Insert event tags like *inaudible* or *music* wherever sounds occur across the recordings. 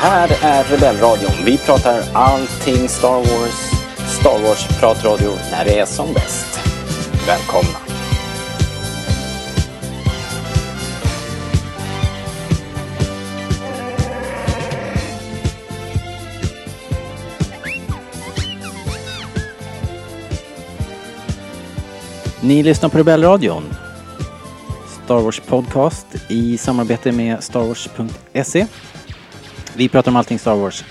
här är Rebellradion. Vi pratar allting Star Wars. Star Wars-pratradio när det är som bäst. Välkomna! Ni lyssnar på Rebellradion. Star Wars podcast i samarbete med starwars.se. Vi pratar om allting Star Wars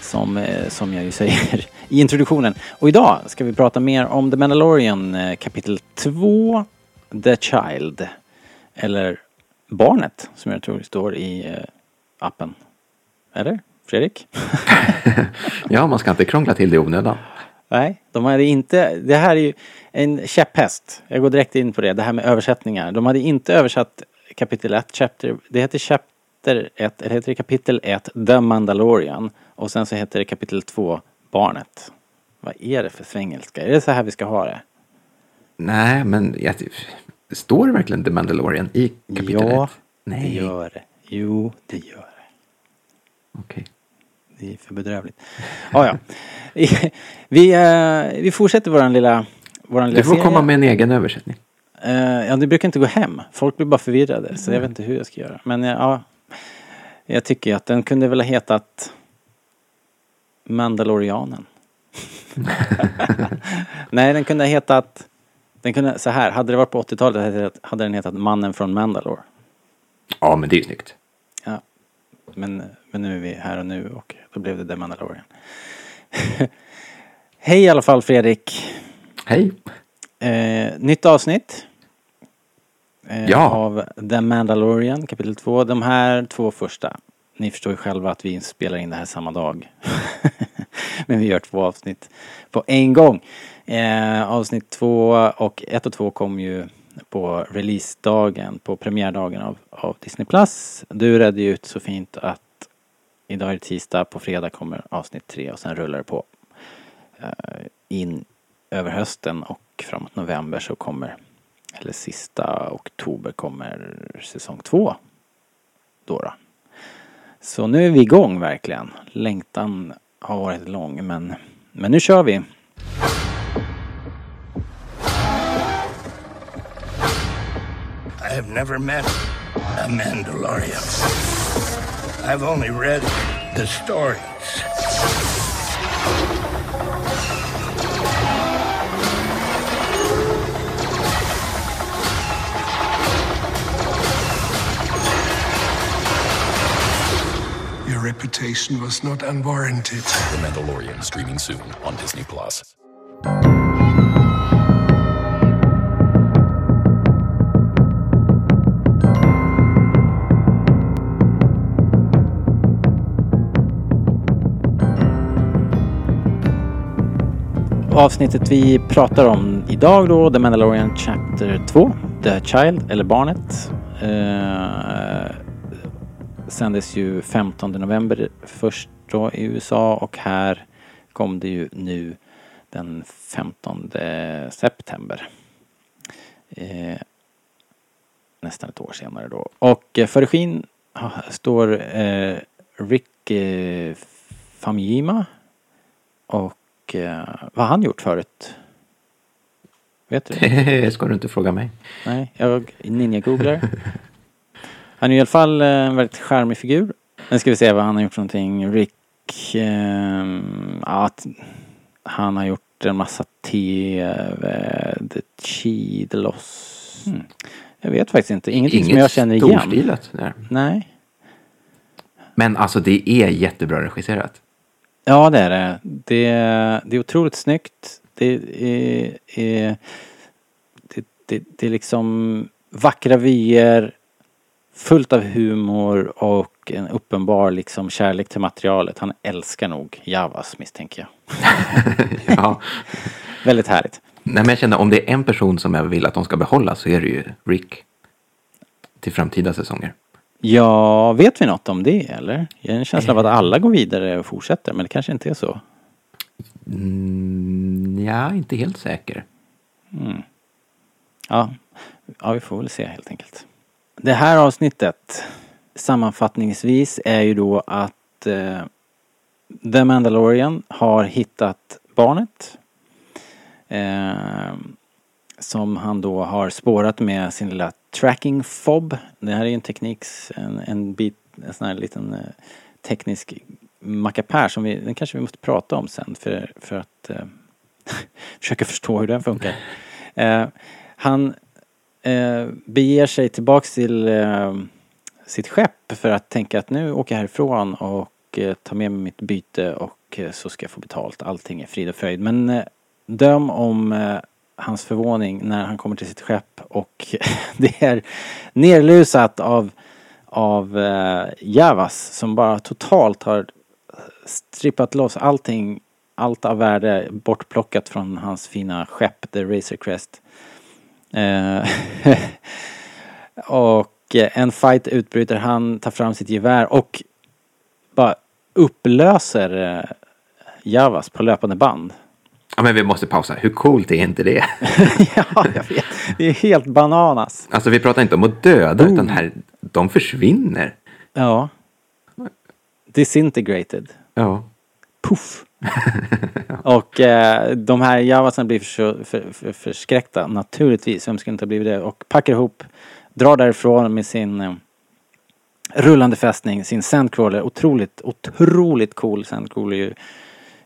som, eh, som jag ju säger i introduktionen. Och idag ska vi prata mer om The Mandalorian eh, kapitel 2 The Child. Eller Barnet som jag tror står i eh, appen. Eller? Fredrik? *laughs* ja, man ska inte krångla till det i onödan. Nej, de hade inte, det här är ju en käpphäst. Jag går direkt in på det, det här med översättningar. De hade inte översatt kapitel 1, chapter, det heter 1, eller heter det kapitel 1, The Mandalorian. Och sen så heter det kapitel 2, Barnet. Vad är det för svengelska? Är det så här vi ska ha det? Nej, men jag, står det verkligen The Mandalorian i kapitel 1? Ja, Nej. det gör det. Jo, det gör det. Okej. Okay. Det är för bedrövligt. Ah, ja. *laughs* vi, uh, vi fortsätter våran lilla, våran lilla Du får serie. komma med en egen översättning. Uh, ja, det brukar inte gå hem. Folk blir bara förvirrade. Mm. Så jag vet inte hur jag ska göra. Men uh, ja, jag tycker att den kunde väl ha hetat Mandalorianen. *laughs* Nej, den kunde ha hetat... Den kunde, så här, hade det varit på 80-talet hade den hetat Mannen från Mandalore. Ja, men det är ju snyggt. Ja. Men, men nu är vi här och nu och då blev det The Mandalorian. *laughs* Hej i alla fall Fredrik. Hej. Eh, nytt avsnitt. Eh, ja. Av The Mandalorian kapitel 2. De här två första. Ni förstår ju själva att vi spelar in det här samma dag. *laughs* Men vi gör två avsnitt på en gång. Eh, avsnitt två och ett och två kom ju på releasedagen, på premiärdagen av, av Disney Plus. Du redde ju ut så fint att idag är det tisdag, på fredag kommer avsnitt tre och sen rullar det på eh, in över hösten och framåt november så kommer, eller sista oktober kommer säsong två. Då, då. Så nu är vi igång verkligen. Längtan har varit lång men, men nu kör vi. I have never met a Mandalorian. I've only read the stories. Reputation was not unwarranted. The Mandalorian streaming soon on Disney Plus. avsnittet vi pratar om idag då, The Mandalorian Chapter 2, The Child, eller Barnet. Eh, sändes ju 15 november först då i USA och här kom det ju nu den 15 september. Eh, nästan ett år senare då. Och eh, för regin står eh, Rick eh, Famjima och eh, vad har han gjort förut? Vet du? *laughs* Det ska du inte fråga mig. Nej, jag ninja-googlar. *laughs* Han är i alla fall eh, en väldigt charmig figur. Nu ska vi se vad han har gjort för någonting. Rick... Eh, att han har gjort en massa TV, The Chi, The Loss. Mm. Jag vet faktiskt inte. Ingenting Inget som jag känner igen. Inget storstilat där. Nej. Men alltså det är jättebra regisserat. Ja, det är det. Det, det är otroligt snyggt. Det är, är det, det, det är liksom vackra vyer, fullt av humor och en uppenbar liksom kärlek till materialet. Han älskar nog Javas misstänker jag. *laughs* ja. *laughs* Väldigt härligt. Nej, men jag känner om det är en person som jag vill att de ska behålla så är det ju Rick. Till framtida säsonger. Ja, vet vi något om det eller? Jag har en känsla av att alla går vidare och fortsätter, men det kanske inte är så. Mm, ja, inte helt säker. Mm. Ja. ja, vi får väl se helt enkelt. Det här avsnittet sammanfattningsvis är ju då att eh, The Mandalorian har hittat barnet. Eh, som han då har spårat med sin lilla tracking fob. Det här är ju en teknik, en, en bit, en sån här liten eh, teknisk mackapär som vi, den kanske vi måste prata om sen för, för att eh, *laughs* försöka förstå hur den funkar. Eh, han eh, beger sig tillbaks till eh, sitt skepp för att tänka att nu åker jag härifrån och eh, tar med mig mitt byte och eh, så ska jag få betalt. Allting är frid och fröjd. Men eh, döm om eh, hans förvåning när han kommer till sitt skepp och *laughs* det är nerlusat av, av eh, Javas som bara totalt har strippat loss allting, allt av värde bortplockat från hans fina skepp, The Razor Crest. Eh, *laughs* och en fight utbryter, han tar fram sitt gevär och bara upplöser eh, Javas på löpande band. Ja, men vi måste pausa. Hur coolt är inte det? *laughs* ja, jag vet. Det är helt bananas. Alltså vi pratar inte om att döda, utan här, de försvinner. Ja. Disintegrated. Ja. Puff. *laughs* och eh, de här javasen blir för, för, för, förskräckta naturligtvis. Vem skulle inte ha blivit det? Och packar ihop, drar därifrån med sin eh, rullande fästning, sin Sandcrawler. Otroligt, otroligt cool Sandcrawler ju.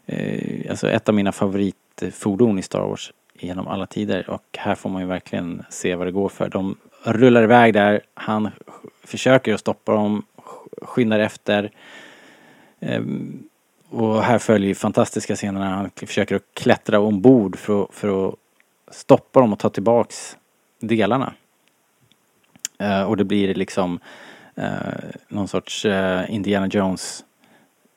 Eh, alltså ett av mina favoritfordon i Star Wars genom alla tider. Och här får man ju verkligen se vad det går för. De rullar iväg där. Han försöker att stoppa dem, skyndar efter. Ehm, och här följer ju fantastiska scener när han försöker att klättra ombord för, att- för att stoppa dem och ta tillbaks delarna. Eh, och det blir liksom eh, någon sorts eh, Indiana Jones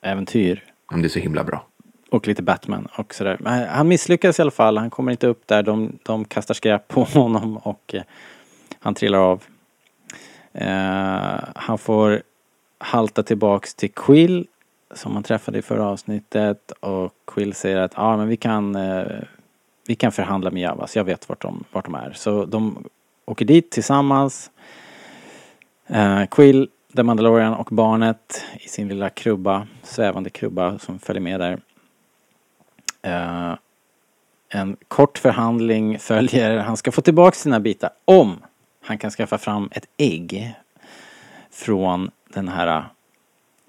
äventyr. Om det är så himla bra. Och lite Batman och sådär. Men han misslyckas i alla fall. Han kommer inte upp där. De, de kastar skräp på *laughs* honom och eh, han trillar av. Han får halta tillbaks till Quill som han träffade i förra avsnittet och Quill säger att ja men vi kan eh, vi kan förhandla med Javas. Jag vet vart de, vart de är. Så de åker dit tillsammans. Eh, Quill, The Mandalorian och barnet i sin lilla krubba, svävande krubba som följer med där. Eh, en kort förhandling följer. Han ska få tillbaka sina bitar om han kan skaffa fram ett ägg från den här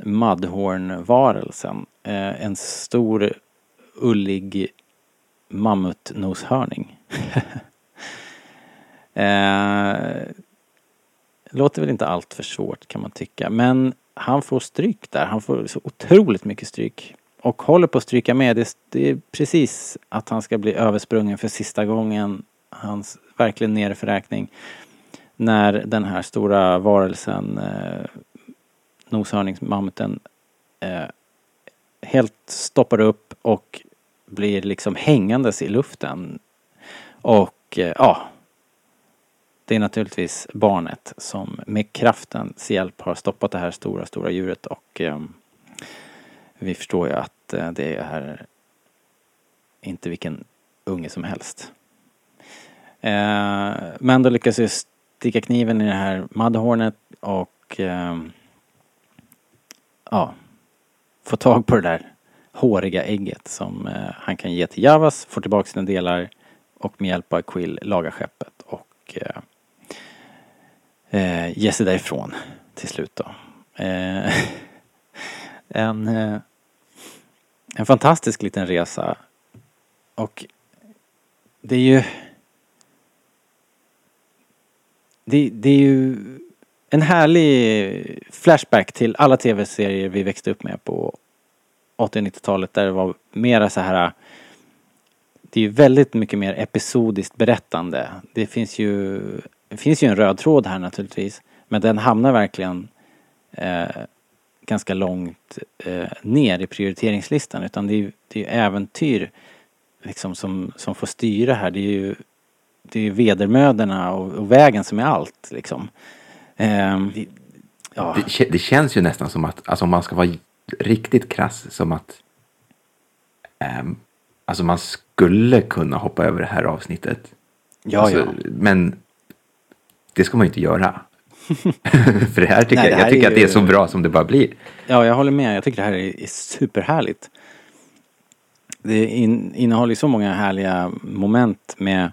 Mudhorn-varelsen. Eh, en stor ullig mammutnoshörning. *laughs* eh, låter väl inte allt för svårt kan man tycka. Men han får stryk där. Han får så otroligt mycket stryk. Och håller på att stryka med. Det, det är precis att han ska bli översprungen för sista gången. Hans verkligen nere för räkning. När den här stora varelsen, eh, noshörningsmammuten, eh, helt stoppar upp och blir liksom hängandes i luften. Och eh, ja, det är naturligtvis barnet som med kraftens hjälp har stoppat det här stora, stora djuret och eh, vi förstår ju att eh, det är inte vilken unge som helst. Eh, men då lyckas ju sticka kniven i det här Mudhornet och eh, ja, få tag på det där håriga ägget som eh, han kan ge till Javas, får tillbaka sina delar och med hjälp av Quill lagar skeppet och eh, eh, ge sig därifrån till slut då. Eh, *laughs* en, eh, en fantastisk liten resa och det är ju det, det är ju en härlig flashback till alla tv-serier vi växte upp med på 80 och 90-talet där det var mera så här det är ju väldigt mycket mer episodiskt berättande. Det finns ju, det finns ju en röd tråd här naturligtvis. Men den hamnar verkligen eh, ganska långt eh, ner i prioriteringslistan. Utan det är ju det är äventyr liksom som, som får styra här. Det är ju det är vedermöderna vedermödorna och, och vägen som är allt liksom. Eh, det, ja. Det, det känns ju nästan som att, alltså om man ska vara riktigt krass, som att ehm, alltså man skulle kunna hoppa över det här avsnittet. Ja, alltså, ja. Men det ska man ju inte göra. *laughs* För det här tycker Nej, det jag, här jag tycker är att det är så bra som det bara blir. Ja, jag håller med. Jag tycker det här är, är superhärligt. Det in, innehåller ju så många härliga moment med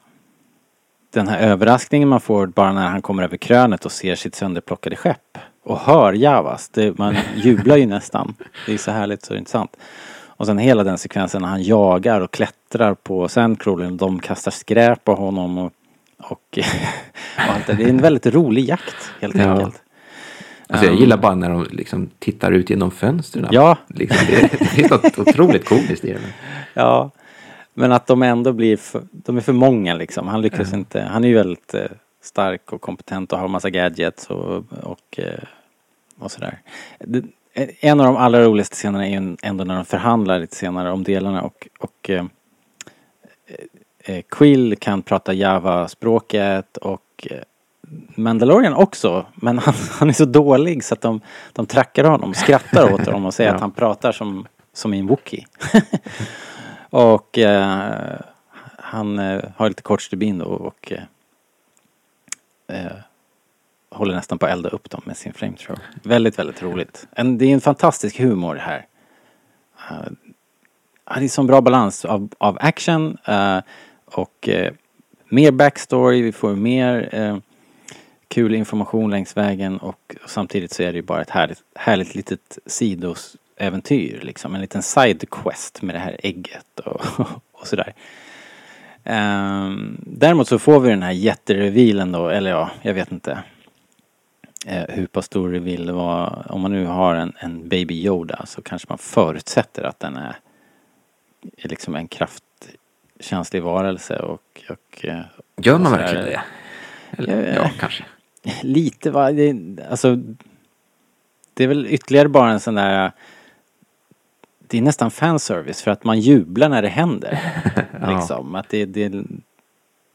den här överraskningen man får bara när han kommer över krönet och ser sitt sönderplockade skepp. Och hör Javas. Det, man *laughs* jublar ju nästan. Det är så härligt så intressant. Och sen hela den sekvensen när han jagar och klättrar på Sandcrawlern och de kastar skräp på honom och, och, *laughs* och allt det. Det är en väldigt rolig jakt helt Ja. enkelt. Alltså jag Um, gillar bara när de liksom tittar ut genom fönstren. Ja. Liksom, det, det finns något otroligt komiskt i det. *laughs* Ja, men att de ändå blir för, de är för många liksom. Han lyckas inte, han är ju väldigt eh, stark och kompetent och har massa gadgets och, och, eh, och sådär. Det, en av de allra roligaste scenerna är ju ändå när de förhandlar lite senare om delarna och, och eh, eh, Quill kan prata Java-språket och eh, Mandalorian också, men *laughs* han, han är så dålig så att de, de trackar honom, skrattar åt honom och säger *laughs* Ja. att han pratar som, som i en wookie. *laughs* och eh, han eh, har lite kort stubin då och eh, eh, håller nästan på att elda upp dem med sin flamethrower. Väldigt, väldigt roligt. En, det är en fantastisk humor här. Uh, det är sån bra balans av, av action uh, och uh, mer backstory, vi får mer uh, kul information längs vägen och samtidigt så är det ju bara ett härligt, härligt litet sidosäventyr liksom. En liten sidequest med det här ägget och, *laughs* och sådär. Um, däremot så får vi den här jätterevealen då, eller ja, jag vet inte eh, hur pass stor reveal det var. Om man nu har en, en Baby Yoda så kanske man förutsätter att den är, är liksom en kraftkänslig varelse och, och eh, Gör man verkligen det? Eller, Ja. ja, kanske. *laughs* Lite va, det, alltså Det är väl ytterligare bara en sån där Det är nästan fanservice för att man jublar när det händer. *laughs* Ja. liksom. Att det, det,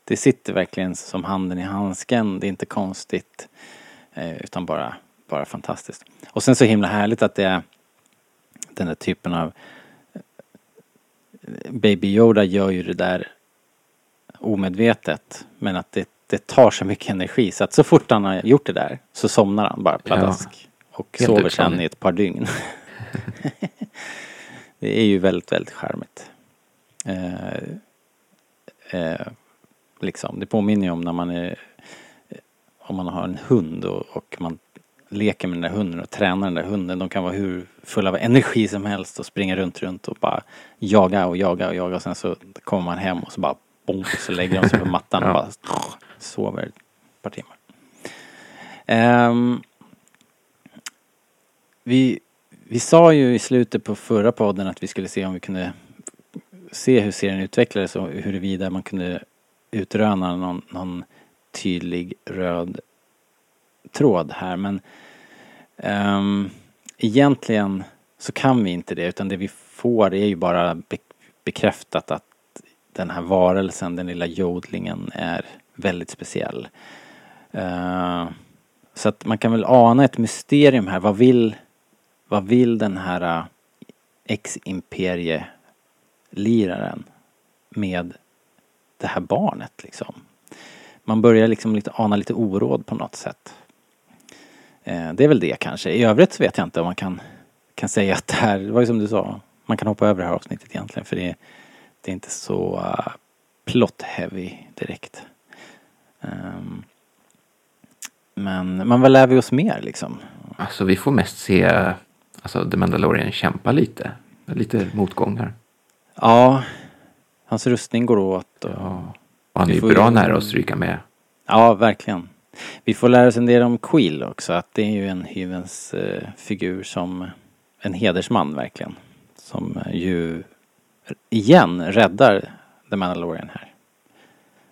det sitter verkligen som handen i handsken. Det är inte konstigt. Eh, utan bara, bara fantastiskt. Och sen så himla härligt att det är den där typen av Baby Yoda gör ju det där omedvetet. Men att det, det tar så mycket energi så att så fort han har gjort det där så somnar han bara pladask. Och Helt sover sen i ett par dygn. *laughs* det är ju väldigt, väldigt charmigt. Eh, eh, liksom, det påminner ju om när man är om man har en hund och, och man leker med den där hunden och tränar den där hunden. De kan vara hur fulla av energi som helst och springa runt, runt och bara jaga och jaga och jaga. Och sen så kommer man hem och så bara bonk, så lägger de sig på mattan och *laughs* Ja. bara sover ett par timmar. Ehm, vi, vi sa ju i slutet på förra podden att vi skulle se om vi kunde se hur serien utvecklades och huruvida man kunde utröna någon, någon tydlig röd tråd här men um, egentligen så kan vi inte det utan det vi får är ju bara be- bekräftat att den här varelsen, den lilla jodlingen är väldigt speciell. Uh, så att man kan väl ana ett mysterium här. Vad vill, vad vill den här äh, ex-imperie-liraren med det här barnet liksom? Man börjar liksom lite ana lite oråd på något sätt. Eh, det är väl det kanske. I övrigt så vet jag inte om man kan, kan säga att det här, det var ju som du sa, man kan hoppa över det här avsnittet egentligen för det, det är inte så uh, plot heavy direkt. Um, men man väl lär vi oss mer liksom. Alltså vi får mest se alltså, The Mandalorian kämpa lite. Lite motgångar. Ja, hans rustning går åt och, Ja. Och han är ju bra ju- nära att stryka med. Ja, verkligen. Vi får lära oss en del om Quill också, att det är ju en hyvens eh, figur som en hedersman verkligen. Som eh, ju igen räddar The Mandalorian här.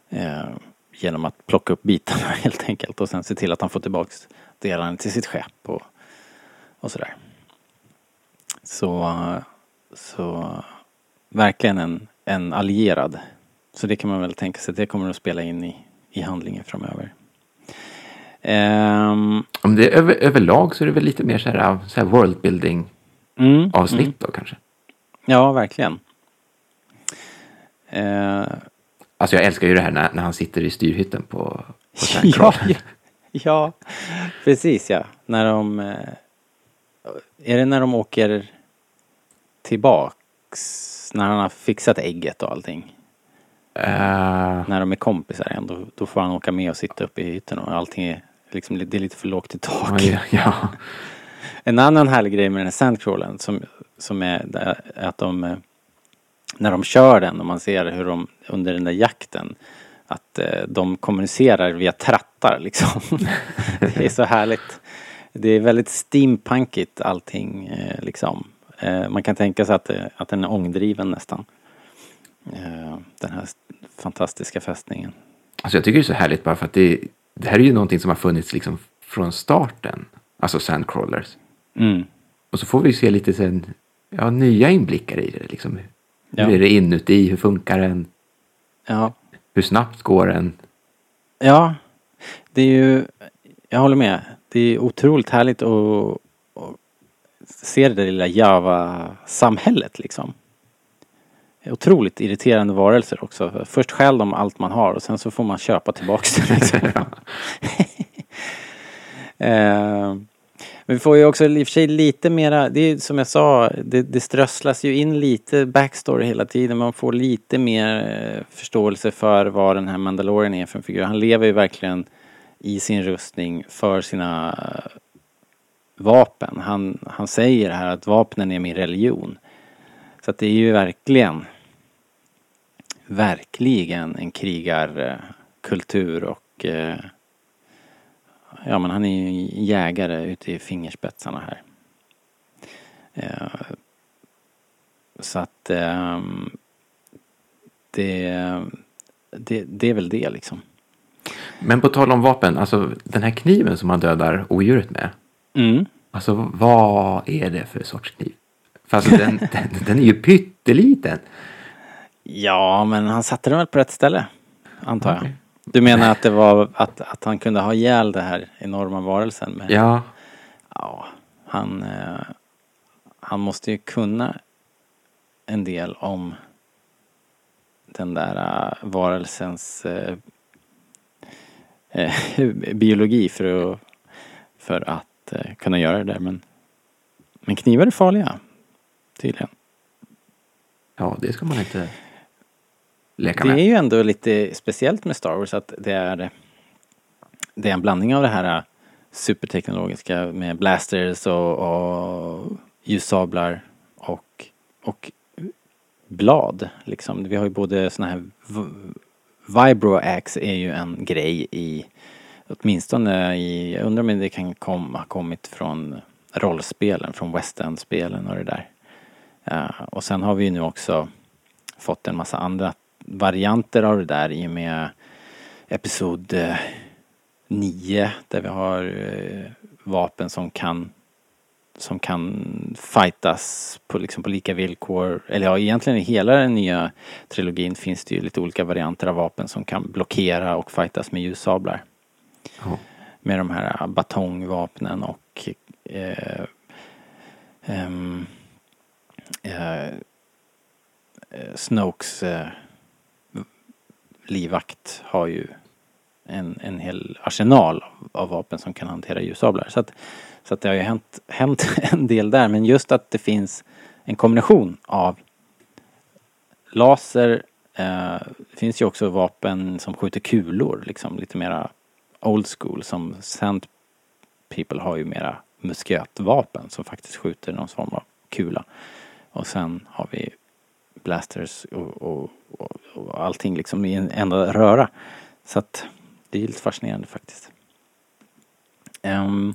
Eh, genom att plocka upp bitarna *laughs* helt enkelt och sen se till att han får tillbaks delarna till sitt skepp och, och sådär. Så, eh, så verkligen en, en allierad. Så det kan man väl tänka sig att det kommer att spela in i, i handlingen framöver. Ehm, Om det är över, överlag så är det väl lite mer så här, så här worldbuilding mm, avsnitt mm. då kanske. Ja, verkligen. Eh, Alltså jag älskar ju det här när, när han sitter i styrhytten på, på *laughs* ja, ja, Ja, precis ja. När de... Är det när de åker tillbaks? När han har fixat ägget och allting? Eh, När de är kompisar igen, då, då får han åka med och sitta uppe i hytten och allting är liksom, det är lite för lågt i tak. ja, ja. *laughs* En annan härlig grej med den här sandcrawlen som, som är att de eh, när de kör den och man ser hur de under den där jakten att eh, de kommunicerar via trattar liksom. *laughs* det är så härligt. Det är väldigt steampunkigt allting eh, liksom. Eh, man kan tänka sig att, det- att den är ångdriven nästan. Eh, den här fantastiska fästningen. Alltså jag tycker det är så härligt bara för att det, det här är ju någonting som har funnits liksom från starten. Alltså Sandcrawlers. Mm. Och så får vi se lite sen, ja, nya inblickar i det. Liksom. Hur Ja. är det inuti? Hur funkar den? Ja. Hur snabbt går den? Ja, det är ju, jag håller med. Det är otroligt härligt att, att se det där lilla Java-samhället liksom. Otroligt irriterande varelser också. Först stjäl de allt man har och sen så får man köpa tillbaks det. Liksom. *laughs* Eh, Men vi får ju också i och för sig lite mera, det är som jag sa, det, det strösslas ju in lite backstory hela tiden. Man får lite mer eh, förståelse för vad den här Mandalorian är för en figur. Han lever ju verkligen i sin rustning för sina vapen. Han, han säger här att vapnen är min religion. Så att det är ju verkligen, verkligen en krigarkultur och eh, Ja men han är ju en jägare ute i fingerspetsarna här. Eh, så att ehm, det, det, det är väl det liksom. Men på tal om vapen, alltså den här kniven som man dödar odjuret med. Mm. Alltså vad är det för sorts kniv? För alltså den, *laughs* den, den är ju pytteliten. Ja men han satte den väl på rätt ställe. Antar jag. Okej. Du menar att det var att, att han kunde ha ihjäl det här enorma varelsen med Ja, Ja, han, eh, han måste ju kunna en del om den där eh, varelsens eh, *laughs* biologi för att, för att eh, kunna göra det där. Men, men knivar är farliga, tydligen. ja det ska man inte leka Det är med. ju ändå lite speciellt med Star Wars att det är, det är en blandning av det här äh, superteknologiska med blasters och, och ljussablar och, och blad. Liksom. Vi har ju både såna här Vibroax Vibro-axe är ju en grej i åtminstone i, jag undrar om det kan kom, ha kommit från rollspelen, från West End-spelen och det där. Uh, och sen har vi ju nu också fått en massa andra varianter av det där i och med Episod eh, 9 där vi har eh, vapen som kan som kan fightas på, liksom på lika villkor. Eller ja, egentligen i hela den nya trilogin finns det ju lite olika varianter av vapen som kan blockera och fightas med ljussablar. Ja. Med de här batongvapnen och eh, ehm, eh, eh, Snokes eh, livvakt har ju en, en hel arsenal av vapen som kan hantera ljussablar. Så att, så att det har ju hänt, *laughs* hänt en del där. Men just att det finns en kombination av laser, eh, det finns ju också vapen som skjuter kulor, liksom lite mera old school som Sand People har ju mera muskötvapen som faktiskt skjuter någon form av kula. Och sen har vi blasters och, och, och, och allting liksom i en enda röra. Så att det är lite fascinerande faktiskt. Um,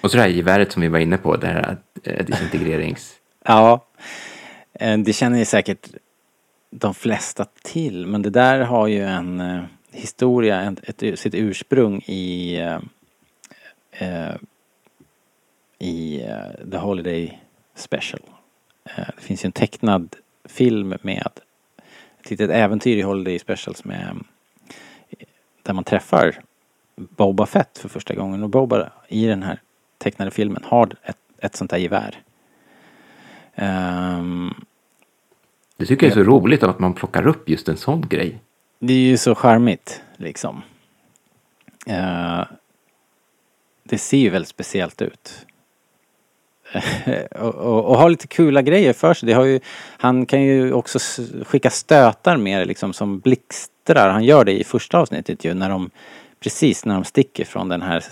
och så det här geväret som vi var inne på, det här eh, disintegrerings... ja, eh, det känner ju säkert de flesta till. Men det där har ju en eh, historia, en, ett, sitt ursprung i eh, i The Holiday Special. Det finns ju en tecknad film med ett litet äventyr i Holiday Special som är där man träffar Boba Fett för första gången och Boba i den här tecknade filmen har ett, ett sånt där gevär. Ehm, Det tycker jag är så roligt att man plockar upp just en sån grej. Det är ju så charmigt liksom. Eh, det ser ju väldigt speciellt ut. *laughs* och, och, och har lite kula grejer för sig. Det har ju, han kan ju också skicka stötar mer liksom som blixtrar. Han gör det i första avsnittet ju när de precis när de sticker från den här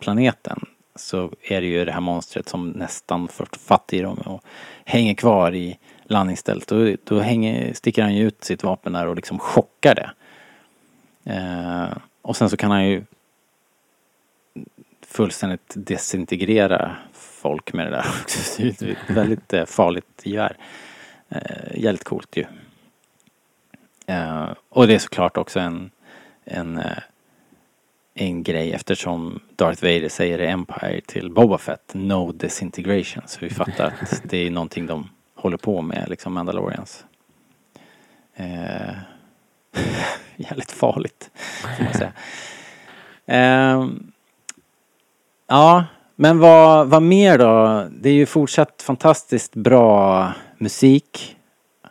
planeten så är det ju det här monstret som nästan fått fatt i dem och hänger kvar i landningsstället. Då, då hänger, sticker han ju ut sitt vapen där och liksom chockar det. Eh, och sen så kan han ju fullständigt desintegrera folk med det där *laughs* också. Det är ett väldigt eh, farligt gevär. Eh, jävligt coolt ju. Eh, och det är såklart också en, en, eh, en grej eftersom Darth Vader säger i Empire till Boba Fett No disintegration. Så vi fattar att det är någonting de håller på med, liksom Mandalorians. Eh, *laughs* jävligt farligt, får man säga. Eh, ja, men vad, vad mer då? Det är ju fortsatt fantastiskt bra musik.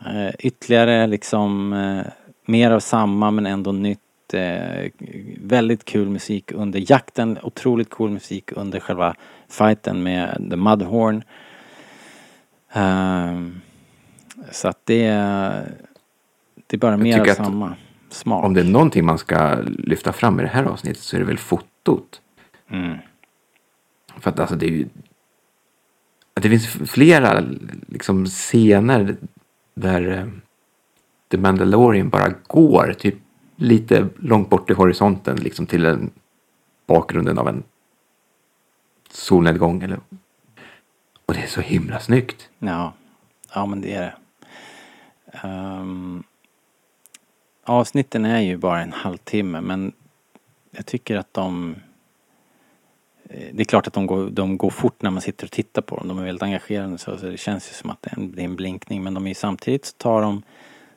Eh, ytterligare liksom eh, mer av samma men ändå nytt. Eh, väldigt kul musik under jakten. Otroligt cool musik under själva fighten med The Mudhorn. Ehm, så att det, det är bara mer av samma smak. Om det är någonting man ska lyfta fram i det här avsnittet så är det väl fotot. Mm. För att alltså det är ju... Det finns flera liksom scener där eh, The Mandalorian bara går typ lite långt bort i horisonten liksom till en bakgrunden av en solnedgång eller... Och det är så himla snyggt. Ja, ja men det är det. Um, avsnitten är ju bara en halvtimme men jag tycker att de eh, det är klart att de går, de går fort när man sitter och tittar på dem. De är väldigt engagerande så, så det känns ju som att det är en, det är en blinkning. Men de är ju samtidigt så tar de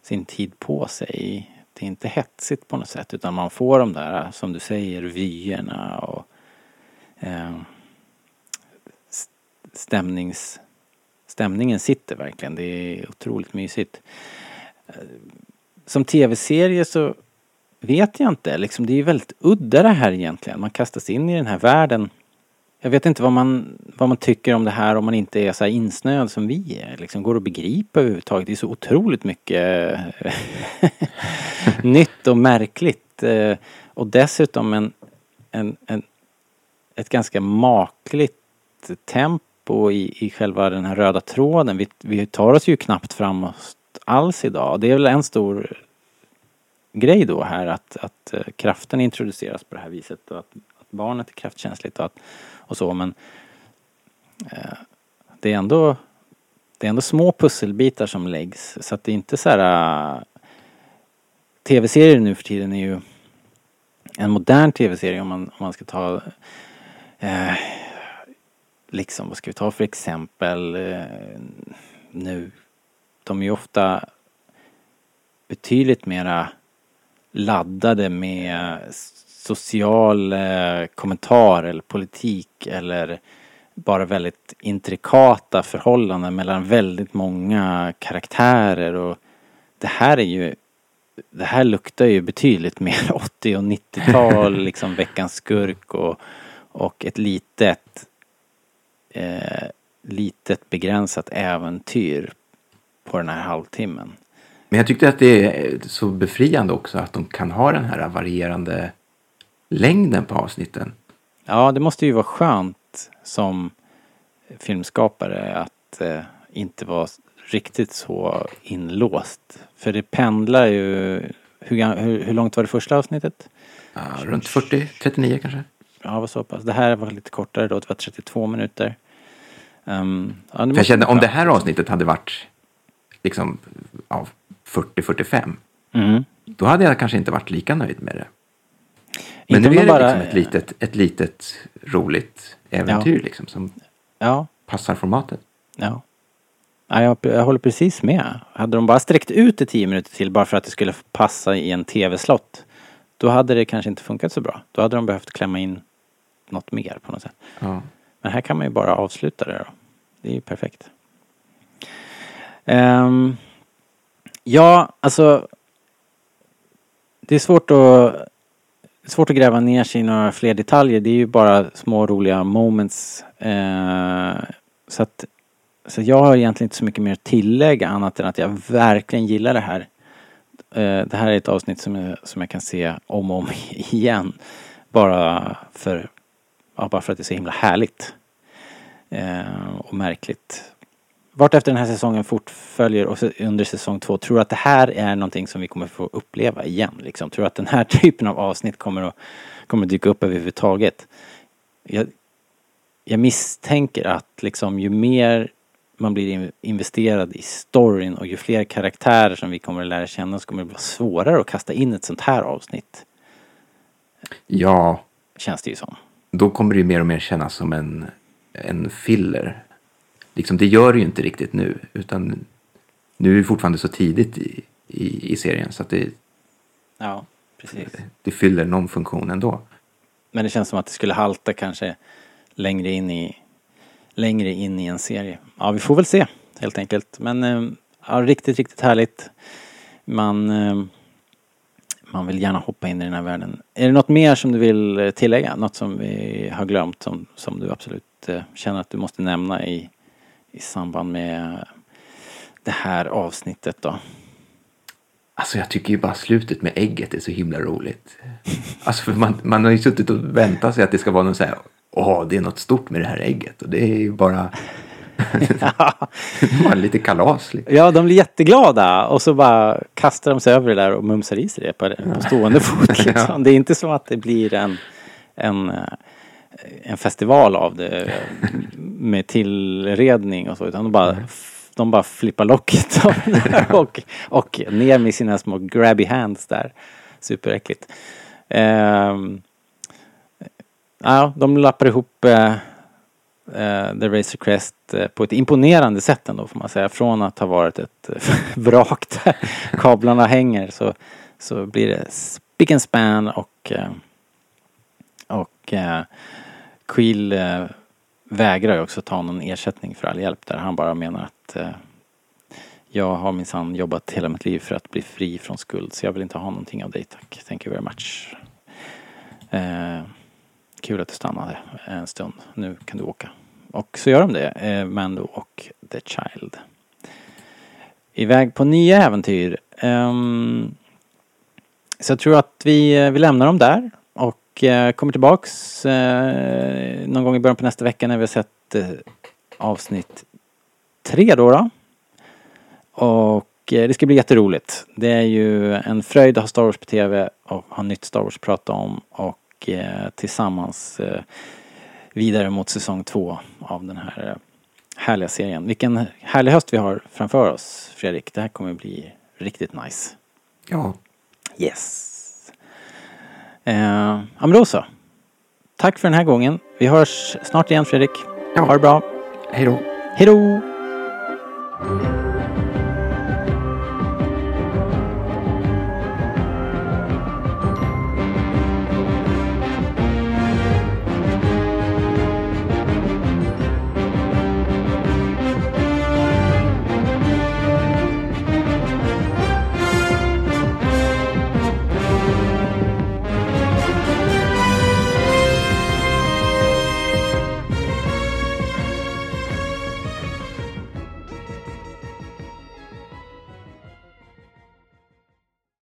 sin tid på sig. Det är inte hetsigt på något sätt utan man får de där, som du säger, vyerna och eh, stämnings, stämningen sitter verkligen. Det är otroligt mysigt. Eh, som tv-serie så vet jag inte. Liksom, det är ju väldigt udda det här egentligen. Man kastas in i den här världen. Jag vet inte vad man, vad man tycker om det här om man inte är så här insnöad som vi är. Liksom, går att begripa överhuvudtaget? Det är så otroligt mycket eh, *laughs* nytt och märkligt. Eh, och dessutom en, en, en, ett ganska makligt tempo i, i själva den här röda tråden. Vi, vi tar oss ju knappt framåt alls idag. Det är väl en stor grej då här att, att eh, kraften introduceras på det här viset och att, att barnet är kraftkänsligt och, att, och så men eh, det är ändå det är ändå små pusselbitar som läggs. Så att det är inte så här äh, tv-serier nu för tiden är ju en modern tv-serie om man, om man ska ta eh, liksom vad ska vi ta för exempel? Eh, nu de är ju ofta betydligt mera laddade med social eh, kommentar eller politik eller bara väldigt intrikata förhållanden mellan väldigt många karaktärer och det här är ju det här luktar ju betydligt *laughs* mer 80 och 90-tal, *laughs* liksom Veckans skurk och, och ett litet eh, litet begränsat äventyr på den här halvtimmen. Men jag tyckte att det är så befriande också att de kan ha den här varierande längden på avsnitten. Ja, det måste ju vara skönt som filmskapare att eh, inte vara riktigt så inlåst. För det pendlar ju... Hur, hur, hur långt var det första avsnittet? Ja, runt 40, 39 kanske. Ja, vad så pass. Det här var lite kortare då, det var 32 minuter. Um, ja, jag kände om det här avsnittet hade varit liksom ja, 40-45 Mm. då hade jag kanske inte varit lika nöjd med det. Men nu är det bara- liksom ett litet, ett litet roligt äventyr liksom som Ja, passar formatet. ja. ja jag, jag håller precis med. Hade de bara sträckt ut det 10 minuter till bara för att det skulle passa i en tv-slott. Då hade det kanske inte funkat så bra. Då hade de behövt klämma in något mer på något sätt. Ja. Men här kan man ju bara avsluta det då. Det är ju perfekt. Ehm, ja, alltså. Det är svårt att svårt att gräva ner sig i några fler detaljer. Det är ju bara små roliga moments. Eh, så att så jag har egentligen inte så mycket mer att tillägga annat än att jag verkligen gillar det här. Eh, det här är ett avsnitt som jag, som jag kan se om och om *laughs* igen. Bara för, ja, bara för att det är så himla härligt. Eh, och märkligt. Vart efter den här säsongen fortföljer och under säsong två, tror du att det här är någonting som vi kommer få uppleva igen? Liksom? Tror du att den här *laughs* typen av avsnitt kommer att, kommer att dyka upp överhuvudtaget? Jag, jag misstänker att liksom ju mer man blir in- investerad i storyn och ju fler karaktärer som vi kommer att lära känna så kommer det vara svårare att kasta in ett sånt här avsnitt. Ja, Känns det ju som. då kommer det ju mer och mer kännas som en, en filler. Liksom, det gör det ju inte riktigt nu, utan nu är vi fortfarande så tidigt i, i, i serien så att det, Ja, precis. det fyller någon funktion ändå. Men det känns som att det skulle halta kanske längre in i längre in i en serie. Ja, vi får väl se helt enkelt. Men eh, ja, riktigt, riktigt härligt. Man, eh, man vill gärna hoppa in i den här världen. Är det något mer som du vill tillägga? Något som vi har glömt som, som du absolut eh, känner att du måste nämna i, i samband med det här avsnittet då? Alltså jag tycker ju bara slutet med ägget är så himla roligt. Alltså för man, man har ju suttit och väntat sig att det ska vara något så här, åh det är något stort med det här ägget och det är ju bara, *laughs* *laughs* bara lite kalas. Liksom. Ja, de blir jätteglada och så bara kastar de sig över det där och mumsar i sig det på, på stående fot. *laughs* Liksom. Det är inte så att det blir en, en, eh, en festival av det *laughs* med tillredning och så utan de bara, de bara flippar locket *laughs* och, och ner med sina små grabby hands där. Superäckligt. Ehm, ja, de lappar ihop eh, The Razor Crest eh, på ett imponerande sätt ändå får man säga. Från att ha varit ett *laughs* vrak där kablarna hänger så, så blir det spick and span och, och Quill eh, vägrar ju också ta någon ersättning för all hjälp där. Han bara menar att eh, jag har minsann jobbat hela mitt liv för att bli fri från skuld så jag vill inte ha någonting av dig tack. Thank you very much. Eh, kul att du stannade en stund. Nu kan du åka. Och så gör de det, eh, Mando och The Child. Iväg på nya äventyr. Ehm, så jag tror att vi, eh, vi lämnar dem där och eh, kommer tillbaks eh, någon gång i början på nästa vecka när vi har sett eh, avsnitt tre då. då. Och det ska bli jätteroligt. Det är ju en fröjd att ha Star Wars på TV och ha nytt Star Wars att prata om och tillsammans vidare mot säsong två av den här härliga serien. Vilken härlig höst vi har framför oss Fredrik. Det här kommer bli riktigt nice. Ja, Yes. Eh, ja men då så. Tack för den här gången. Vi hörs snart igen Fredrik. Ja. Ha det bra. hej då. Hej då!